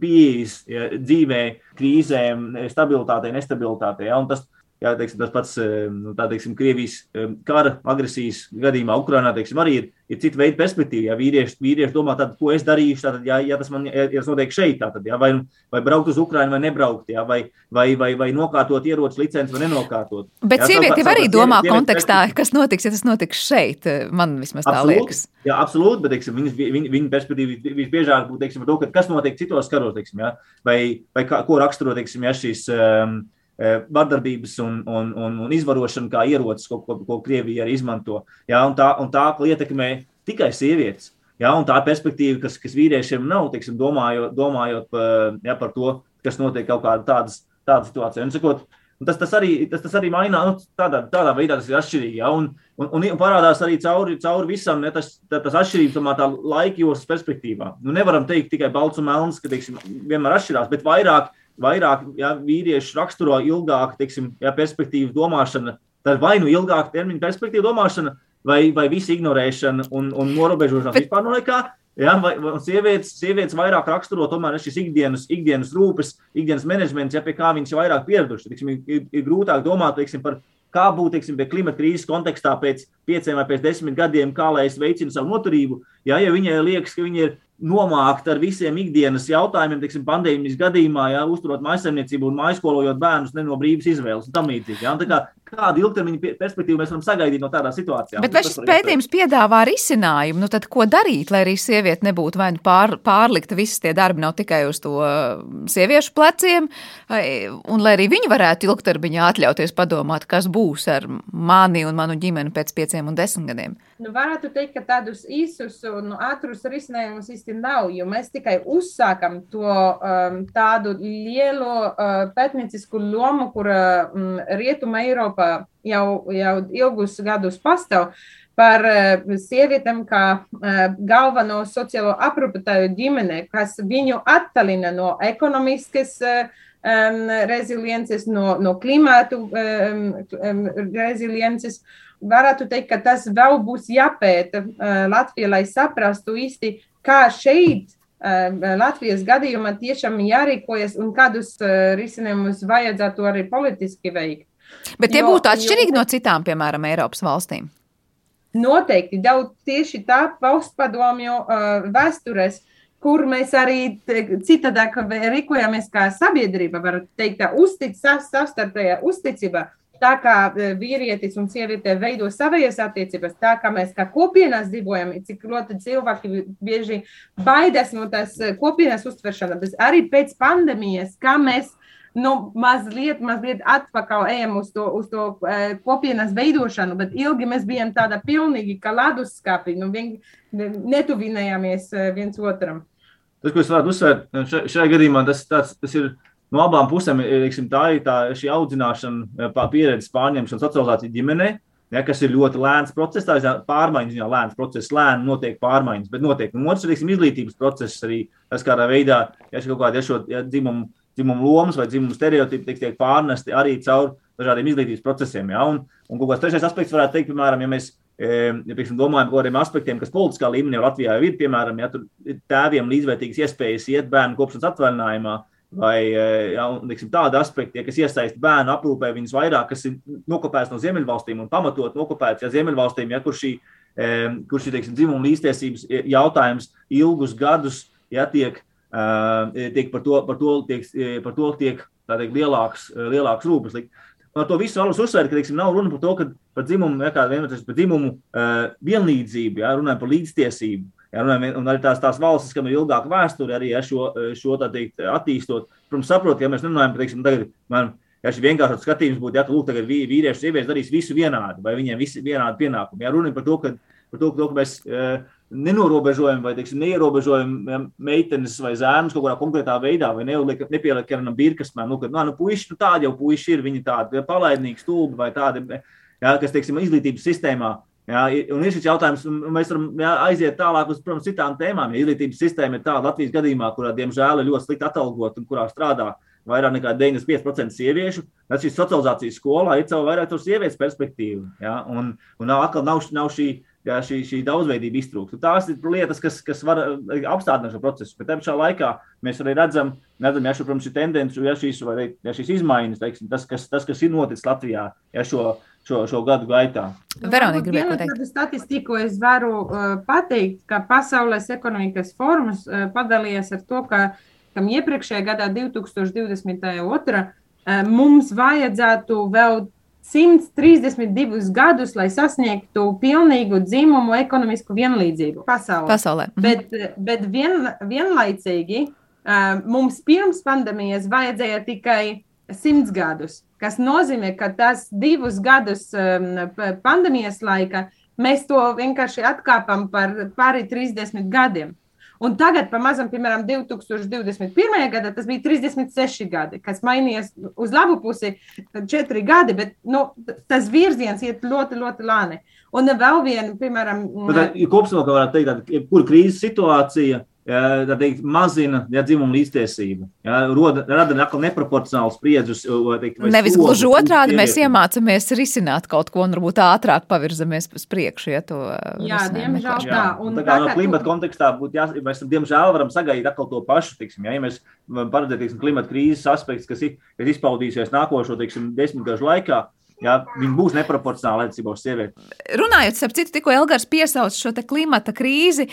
pieejas ja, dzīvē, krīzēm, stabilitātei, nestabilitātei. Ja, tas, jā, teiksim, tas pats nu, tā, teiksim, Krievijas kara agresijas gadījumā Ukrainā teiksim, arī ir ir cita veida perspektīva. Ja vīrieši, vīrieši domā, tad, ko es darīšu, tad, ja, ja tas man ja, ja tas notiek šeit, tad, ja, vai, vai braukt uz Ukrajinu, vai nebraukt, ja, vai, vai, vai, vai nokārtot ieroču licenci, vai nenokārtot. Bet ja, sieviete jau arī domā sieviet, kontekstā, kas notiks, ja tas notiks šeit. Man vismaz tā absolūt, liekas. Jā, absolūti, bet teiksim, viņas, viņa, viņa perspektīva visbiežāk būtu teiksim, to, kas notiek citos karos, teiksim, ja, vai, vai kā, ko raksturo teiksim, ja, šīs. Um, Eh, vardarbības un, un, un, un izvarošanu kā ierocis, ko, ko, ko Krievija arī izmanto. Ja, un tā, un tā ietekmē tikai sievietes. Un tā perspektīva, kas, kas vīriešiem nav, teiksim, domājot, domājot par, ja, par to, kas notiek kaut kādā tādas, tāda situācijā. Un, sakot, tas, tas, arī, tas, tas arī mainās, nu, tādā, tādā veidā tas ir atšķirīgi. Ja, un, un, un, parādās arī cauri, cauri visam ja, tas, tā, tas atšķirības tomēr tā laika joslas perspektīvā. Nu, nevaram teikt tikai balts un melns, ka teiksim, vienmēr atšķirās, bet vairāk vairāk ja, vīrieši raksturo ilgāku teiksim, ja, perspektīvu domāšanu, tad vai nu ilgāka termiņa perspektīva domāšana, vai, vai visa ignorēšana un, un norobežošana Bet... vispār no nekā. Ja, vai, vai sievietes, sievietes vairāk raksturo tomēr šīs ikdienas, ikdienas rūpes, ikdienas menedžments, ja pie kā viņas ir vairāk pieraduši. Tiksim, ir, ir grūtāk domāt teiksim, par kā būt teiksim, pie klimata krīzes kontekstā pēc pieciem vai pēc desmit gadiem, kā lai es veicinu savu noturību. Ja, ja viņai liekas, ka viņa ir nomākt ar visiem ikdienas jautājumiem, teiksim, pandēmijas gadījumā, ja uzturot maisaimniecību un maiskolojot bērnus ne no brīvas izvēles un tam līdzīgi. Ja? Kā, kādu ilgtermiņa perspektīvu mēs varam sagaidīt no tādā situācijā? Bet vai šis pētījums piedāvā risinājumu? Nu, tad, ko darīt, lai arī sieviete nebūtu vai nu pār, pārlikta, visas tie darbi nav tikai uz to sieviešu pleciem, un lai arī viņi varētu ilgtermiņā atļauties padomāt, kas būs ar mani un manu ģimeni pēc pieciem un desmit gadiem? Nu, varētu teikt, ka tādus īsus un ātrus risinājumus īsti nav, jo mēs tikai uzsākam to um, tādu lielu uh, pētniecisku lomu, kur um, Rietuma Eiropā jau, jau ilgus gadus pastāv par uh, sievietēm kā uh, galveno sociālo aprūpētāju ģimene, kas viņu attalina no ekonomiskas um, reziliences, no, no klimatu um, um, reziliences varētu teikt, ka tas vēl būs jāpēta uh, Latvijā, lai saprastu īsti, kā šeit uh, Latvijas gadījumā tiešām jārīkojas un kādus uh, risinājumus vajadzētu arī politiski veikt. Bet tie jo, būtu atšķirīgi jo, no citām, piemēram, Eiropas valstīm. Noteikti, daudz tieši tā postpadomju uh, vēstures, kur mēs arī citādāk rīkojamies kā sabiedrība, var teikt, tā uztic, savstarpējā uzticība tā kā e, vīrietis un sieviete veido savas attiecības, tā kā mēs kā kopienās dzīvojam, cik ļoti cilvēki bieži baidās no tās e, kopienas uztveršanas, arī pēc pandēmijas, kā mēs nu, mazliet, mazliet atpakaļ ejam uz to, uz to uh, kopienas veidošanu, bet ilgi mēs bijām tāda pilnīgi kā leduskapi, nu, vien, netuvinājāmies viens otram. Tas, ko es varētu uzsvērt, šajā gadījumā tas, tāds, tas ir no abām pusēm liksim, tā ir tā, audzināšana, pieredzes pārņemšana, socializācija ģimenē. Ja, kas ir ļoti lēns process, tā ir pārmaiņas, jau lēns process, lēni notiek pārmaiņas, bet notiek. Un otrs ir izglītības process arī, tas kādā veidā, ja kaut kāda ja šo ja, dzimumu, dzimumu lomas vai dzimumu stereotipi tiek, tiek pārnesti arī caur dažādiem izglītības procesiem. Ja, un, un kaut kāds trešais aspekts varētu teikt, piemēram, ja mēs ja, pieksim, domājam par kādiem aspektiem, kas politiskā līmenī Latvijā ir, piemēram, ja tēviem līdzvērtīgas iespējas iet bērnu kopšanas atvaļinājumā, vai eh, ja, liksim, tādi aspekti, ja, kas iesaista bērnu aprūpē viņus vairāk, kas ir nokopēts no Ziemeļvalstīm un pamatot nokopēts ja, Ziemeļvalstīm, ja, kur šī, kur šī teiksim, dzimuma līdztiesības jautājums ilgus gadus ja, tiek, eh, tiek par to, par to tiek, par to tiek teikt, lielāks, lielāks rūpes. Ar to visu vēlos uzsvērt, ka teiksim, nav runa par to, ka par dzimumu, ja, vienotrais, par dzimumu vienlīdzību, ja, runājam par līdztiesību. Ja, un arī tās, tās valstis, kam ir ilgāka vēsture, arī ja, šo, šo teikt, attīstot. Protams, saprot, ja mēs runājam par, man, ja šis vienkāršs skatījums būtu, ja, ka, lūk, tagad vīrieši, sievietes darīs visu vienādi, vai viņiem visi vienādi pienākumi. Ja runa par to, ka, par to, to, ka mēs uh, nenorobežojam vai, teiksim, neierobežojam ja, meitenes vai zēnus kaut kādā konkrētā veidā, vai nepieliekam birkas, man, nu, ka, nu, nu, puiši, nu, tādi jau puiši ir, viņi tādi palaidnīgi, stulbi vai tādi, ja, kas, teiksim, izglītības sistēmā Jā, un ir šis jautājums, un mēs varam jā, aiziet tālāk uz protams, citām tēmām. Ja izglītības sistēma ir tāda Latvijas gadījumā, kurā, diemžēl, ir ļoti slikti atalgot un kurā strādā vairāk nekā 95% sieviešu, tad šī socializācijas skolā ir caur vairāk tur sievietes perspektīvu. Jā, un, un nav, atkal nav, nav šī, jā, šī, šī daudzveidība iztrūkst. Tās ir lietas, kas, kas var eh, apstādināt šo procesu. Bet tajā pašā laikā mēs arī redzam, redzam ja šo, protams, tendenci, ja šīs, vai, ja šīs izmaiņas, teiksim, tas, kas, tas, kas ir noticis Latvijā, ja šo šo, šo gadu gaitā. Veronika, gribēju pateikt. Statistiku es varu uh, pateikt, ka Pasaules ekonomikas forums uh, padalījās ar to, ka kam iepriekšējā gadā, 2022. Uh, mums vajadzētu vēl 132 gadus, lai sasniegtu pilnīgu dzimumu ekonomisku vienlīdzību pasaulē. pasaulē. Mhm. Bet, bet vien, vienlaicīgi mums pirms pandēmijas vajadzēja tikai simts gadus, kas nozīmē, ka tas divus gadus pandēmijas laika mēs to vienkārši atkāpam par pāri 30 gadiem. Un tagad, pamazām, piemēram, 2021. gadā tas bija 36 gadi, kas mainījās uz labu pusi, 4 gadi, bet nu, tas virziens iet ļoti, ļoti lēni. Un vēl viena, piemēram, kopsavilkuma varētu teikt, jebkura krīzes situācija ja, teikt, mazina ja, dzimumu līdztiesību. Ja, roda, rada neproporcionāls spriedzes. Nevis gluži otrādi, mēs iemācāmies risināt kaut ko un varbūt ātrāk pavirzamies uz priekšu. Ja, to, jā, diemžēl tā. Un tā kā no klimata tu... kontekstā būtu jāsaka, mēs diemžēl varam sagaidīt atkal to pašu. Tiksim, ja, ja mēs paredzam klimata krīzes aspektus, kas, kas izpaudīsies nākošo tiksim, desmitgažu laikā, Jā, viņi būs neproporcionāli attiecībā uz sievieti. Runājot, ap citu, tikko Elgars piesauc šo klimata krīzi,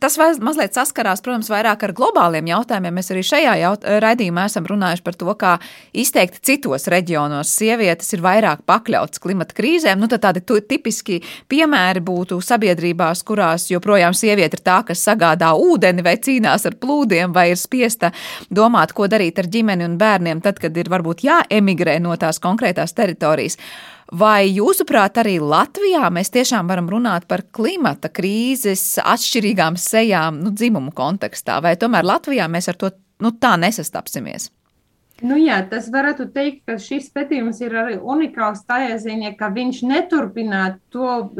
tas mazliet saskarās, protams, vairāk ar globāliem jautājumiem. Mēs arī šajā jaut raidījumā esam runājuši par to, kā izteikti citos reģionos sievietes ir vairāk pakļautas klimata krīzēm. Nu, tādi tipiski piemēri būtu sabiedrībās, kurās joprojām sieviete ir tā, kas sagādā ūdeni vai cīnās ar plūdiem, vai ir spiesta domāt, ko darīt ar ģimeni un bērniem, tad, kad ir varbūt jāemigrē no tās konkrētās teritorijas valstīs. Vai jūsuprāt, arī Latvijā mēs tiešām varam runāt par klimata krīzes atšķirīgām sejām nu, dzimumu kontekstā, vai tomēr Latvijā mēs ar to nu, tā nesastapsimies? Nu jā, tas varētu teikt, ka šis pētījums ir arī unikāls tajā ziņā, ka viņš neturpina to,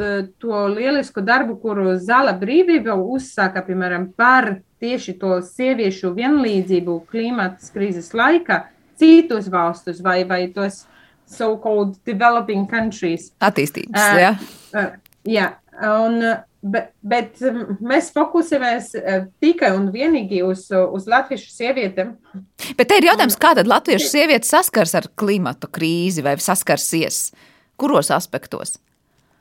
to lielisku darbu, kuru Zala brīvība uzsāka, piemēram, par tieši to sieviešu vienlīdzību klimata krīzes laikā citus valstus vai, vai tos so-called developing countries. Attīstības, uh, jā. Uh, jā, un, bet, bet mēs fokusējamies uh, tikai un vienīgi uz, uz latviešu sievietēm. Bet te ir jautājums, kā tad latviešu sievietes saskars ar klimatu krīzi vai saskarsies? Kuros aspektos?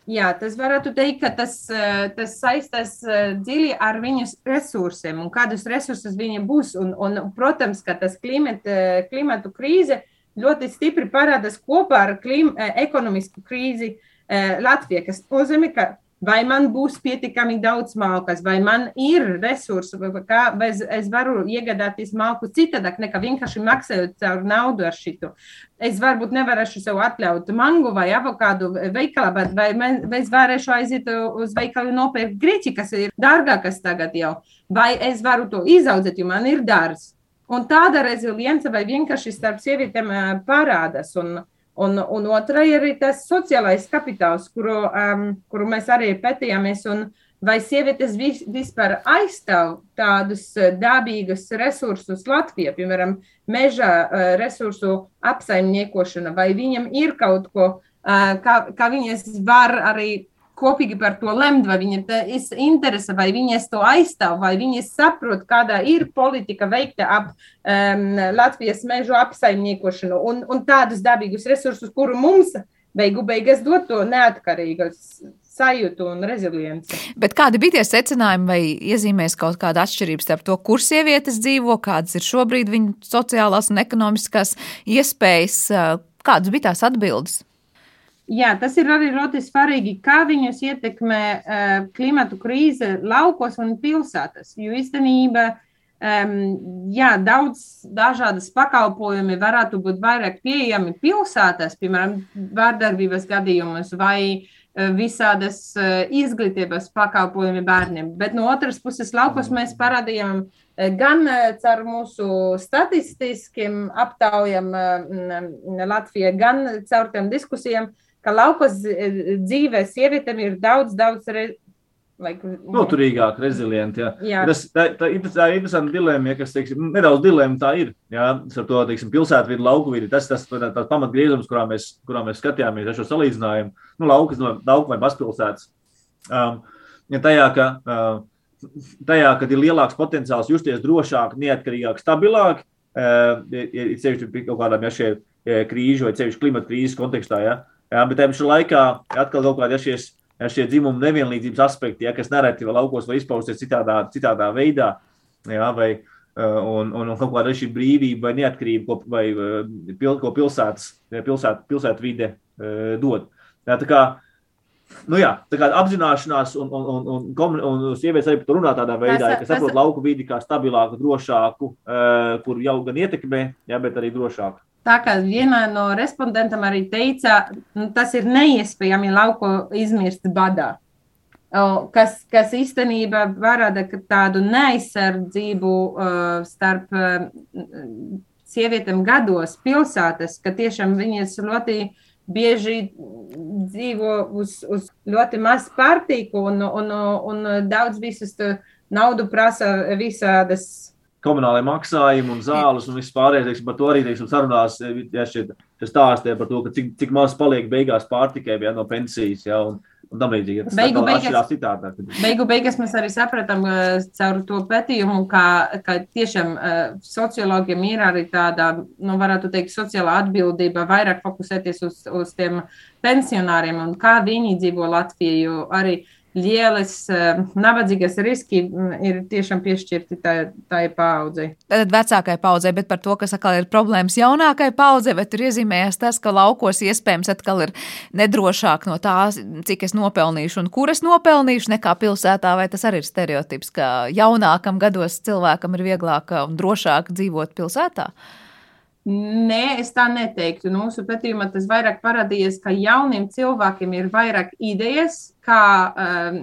Jā, tas varētu teikt, ka tas, uh, tas saistās uh, dziļi ar viņas resursiem un kādus resursus viņa būs. Un, un, protams, ka tas klimata, klimatu krīze uh, ļoti stipri parādās kopā ar klim, eh, ekonomisku krīzi eh, Latvijā, kas nozīmē, ka vai man būs pietiekami daudz malkas, vai man ir resursi, kā, es, es varu iegādāties malku citādāk, nekā vienkārši maksājot caur naudu ar šito. Es varbūt nevarēšu sev atļaut mangu vai avokādu veikalā, bet vai, man, vai es varēšu aiziet uz veikalu nopirkt grīķi, kas ir dārgākas tagad jau, vai es varu to izaudzēt, jo man ir dārsts. Un tāda rezilience vai vienkārši starp sievietēm parādās. Un, un, un otra ir tas sociālais kapitāls, kuru, um, kuru mēs arī pētījāmies. Vai sievietes vis, vispār aizstāv tādus dabīgus resursus Latvijā, piemēram, meža resursu apsaimniekošana, vai viņam ir kaut ko, kā, kā viņas var arī kopīgi par to lemt, vai viņiem tas interese, vai viņas to aizstāv, vai viņas saprot, kāda ir politika veikta ap um, Latvijas mežu apsaimniekošanu un, un tādus dabīgus resursus, kuru mums beigu beigās dot to neatkarīgas sajūtu un rezilienci. Bet kādi bija tie secinājumi, vai iezīmēs kaut kāda atšķirība starp to, kur sievietes dzīvo, kādas ir šobrīd viņu sociālās un ekonomiskās iespējas? Kādas bija tās atbildes? Jā, tas ir arī ļoti svarīgi, kā viņus ietekmē uh, klimatu krīze laukos un pilsētās. Jo īstenībā um, jā, daudz dažādas pakalpojumi varētu būt vairāk pieejami pilsētās, piemēram, vārdarbības gadījumus vai uh, visādas uh, izglītības pakalpojumi bērniem. Bet no otras puses, laukos mēs parādījām gan caur mūsu statistiskiem aptaujām Latvijā, gan caur tiem diskusijām, ka laukos eh, dzīvē sievietēm ir daudz, daudz. Re... Like, Noturīgāk, rezilienti. Jā. Jā. Tas, tā, tā, tā ir interesanta dilemma, ja, kas teiksim, nedaudz dilemma tā ir. Jā, ar to teiksim, pilsētvidu, lauku vidi. Tas ir tas, tas pamatgriezums, kurā mēs, kurā mēs skatījāmies ar šo salīdzinājumu. Nu, laukas, no lauku vai mazpilsētas. Um, ja tajā, ka, uh, tajā, kad ir lielāks potenciāls justies drošāk, neatkarīgāk, stabilāk, uh, ir sevišķi kaut kādām ja, šie krīžu vai sevišķi klimata krīzes kontekstā. Ja, Jā, bet tajā pašā laikā atkal kaut kādi ja šie, ja šie dzimuma nevienlīdzības aspekti, ja, kas nereti laukos var izpausties citādā, citādā veidā, jā, vai, uh, un, un, un kaut kāda šī brīvība vai neatkarība, ko, vai, uh, pil, ko pilsētas, pilsēt, pilsētu vide uh, dod. Jā, tā kā, nu jā, tā kā apzināšanās un, un, un, un, un, un sievietes arī runā tādā veidā, tas, ka saprot lauku vidi kā stabilāku, drošāku, kur jau gan ietekmē, jā, bet arī drošāku. Tā kā vienā no respondentiem arī teica, nu, tas ir neiespējami lauko izmirst badā. Kas, kas īstenībā parāda tādu neaizsardzību uh, starp uh, sievietēm gados, pilsētas, ka tiešām viņas ļoti bieži dzīvo uz, uz ļoti maz pārtīku un, un, un daudz visus naudu prasa visādas komunālajiem maksājumiem un zāles un viss pārējais. Par to arī teiksim, sarunās ja šie stāstīja par to, cik, cik maz paliek beigās pārtikai ja, no pensijas. Ja, un, un tam līdzīgi. Tas Beigu beigas- atšķirās citādāk. Beigu beigās mēs arī sapratām uh, caur to pētījumu, ka, ka tiešām uh, sociologiem ir arī tāda, nu, varētu teikt, sociālā atbildība vairāk fokusēties uz, uz tiem pensionāriem un kā viņi dzīvo Latvijā, jo arī lielas uh, nabadzīgas riski mm, ir tiešām piešķirti tai, tai paudzei. Tad vecākai paudzei, bet par to, kas atkal ir problēmas jaunākai paudzei, bet tur iezīmējas tas, ka laukos iespējams atkal ir nedrošāk no tā, cik es nopelnīšu un kur es nopelnīšu, nekā pilsētā, vai tas arī ir stereotips, ka jaunākam gados cilvēkam ir vieglāk un drošāk dzīvot pilsētā? Nē, es tā neteiktu. Mūsu pētījumā tas vairāk parādījās, ka jauniem cilvēkiem ir vairāk idejas, kā um,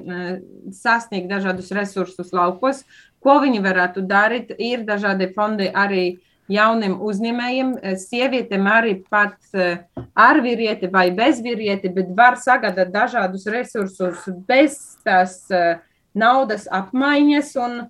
sasniegt dažādus resursus laukos, ko viņi varētu darīt. Ir dažādi fondi arī jauniem uzņēmējiem, sievietēm arī pat uh, ar vīrieti vai bez vīrieti, bet var sagādāt dažādus resursus bez tās uh, naudas apmaiņas. Un,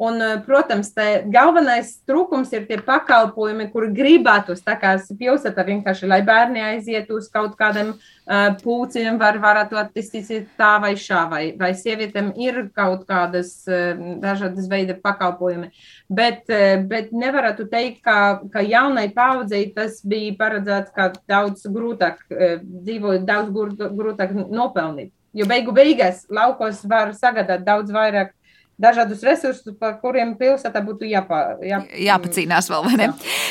Un, protams, galvenais trūkums ir tie pakalpojumi, kuri gribētos. Tā kā pilsēta vienkārši, lai bērni aizietu uz kaut kādiem uh, pūciem, var, varētu attīstīt tā vai šā, vai, vai sievietēm ir kaut kādas uh, dažādas veida pakalpojumi. Bet, uh, bet nevarētu teikt, ka, ka jaunai paudzei tas bija paredzēts, ka daudz grūtāk uh, dzīvot, daudz grūtāk nopelnīt. Jo beigu beigās laukos var sagādāt daudz vairāk dažādus resursus, par kuriem pilsētā būtu jāpā, jā, jāpacīnās vēl, vai ne?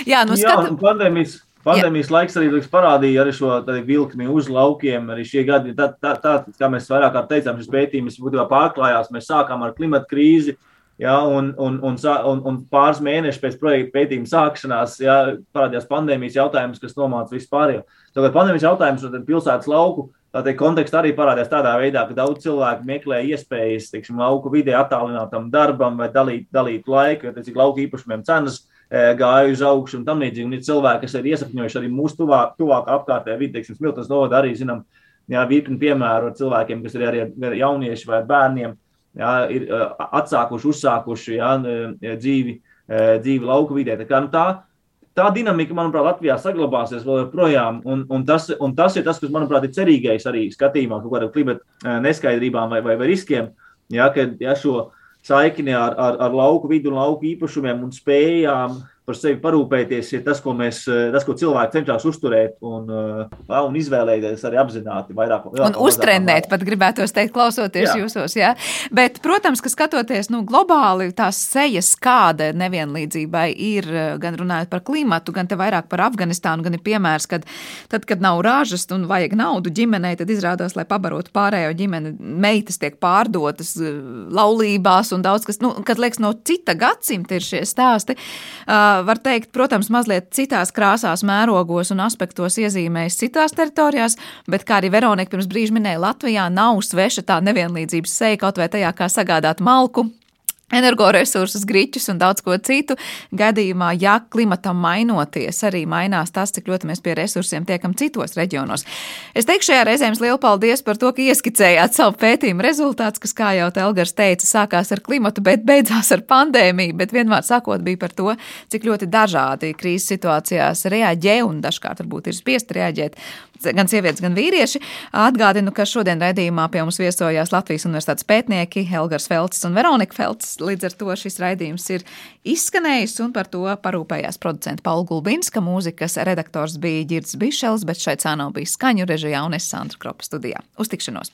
Jā, nu, skat... jā pandēmijas, pandēmijas jā. laiks arī liks, parādīja arī šo vilkni uz laukiem. Arī šie gadi, tā, tā, tā, kā mēs vairāk kā teicām, šis pētījums būtībā pārklājās. Mēs sākām ar klimatu krīzi. Ja, un, un, un, un, un pāris mēnešus pēc projekta pētījuma sākšanās ja, parādījās pandēmijas jautājums, kas nomāca vispār. Tagad pandēmijas jautājums un pilsētas lauku Tādā kontekstā arī parādās tādā veidā, ka daudz cilvēku meklē iespējas, teiksim, lauku vidē attālinātam darbam vai dalīt, dalīt laiku, jo, teiksim, lauku īpašumiem cenas e, gāja uz augšu un tam līdzīgi. Un ir cilvēki, kas ir iesapņojuši arī mūsu tuvāk, tuvāk apkārtējā vidē, teiksim, Smiltas novada arī, zinām, jā, virkni piemēru ar cilvēkiem, kas ir arī ar jaunieši vai bērniem, jā, ir e, atsākuši, uzsākuši jā, e, dzīvi, dzīvi lauku vidē. Tā, kā, nu, tā tā dinamika, manuprāt, Latvijā saglabāsies vēl joprojām. Un, un, tas, un tas ir tas, kas, manuprāt, ir cerīgais arī skatījumā, kaut kādām klimata neskaidrībām vai, vai, vai riskiem. Ja, kad šo saikni ar, ar, ar lauku vidu lauku īpašumiem un spējām par sevi parūpēties, ir tas, ko, mēs, tas, ko cilvēki cenšas uzturēt un, un izvēlēties arī apzināti. Vairāk, un uztrenēt, pat gribētos teikt, klausoties jā. jūsos. Jā. Bet, protams, ka skatoties nu, globāli, tās sejas, kāda nevienlīdzībai ir, gan runājot par klimatu, gan vairāk par Afganistānu, gan ir piemērs, kad tad, kad nav ražas un vajag naudu ģimenei, tad izrādās, lai pabarotu pārējo ģimeni, meitas tiek pārdotas laulībās un daudz kas, nu, kad liekas, no cita gadsimta ir šie stāsti. Uh, var teikt, protams, mazliet citās krāsās, mērogos un aspektos iezīmējas citās teritorijās, bet, kā arī Veronika pirms brīža minēja, Latvijā nav sveša tā nevienlīdzības seja kaut vai tajā, kā sagādāt malku energoresursus, grīķus un daudz ko citu. Gadījumā, ja klimatam mainoties, arī mainās tas, cik ļoti mēs pie resursiem tiekam citos reģionos. Es teikšu šajā reizē jums lielu paldies par to, ka ieskicējāt savu pētījumu rezultātus, kas, kā jau Telgars teica, sākās ar klimatu, bet beidzās ar pandēmiju, bet vienmēr sakot bija par to, cik ļoti dažādi krīzes situācijās reaģē un dažkārt varbūt ir spiest reaģēt gan sievietes, gan vīrieši. Atgādinu, ka šodien raidījumā pie mums viesojās Latvijas Universitātes pētnieki Helgars Felts un Veronika Felts. Līdz ar to šis raidījums ir izskanējis, un par to parūpējās producents Paula Gulbinska, mūzikas redaktors bija Girds Bišels, bet šeit cānā bija skaņu režijā un es Sandra Kropa studijā. Uz tikšanos!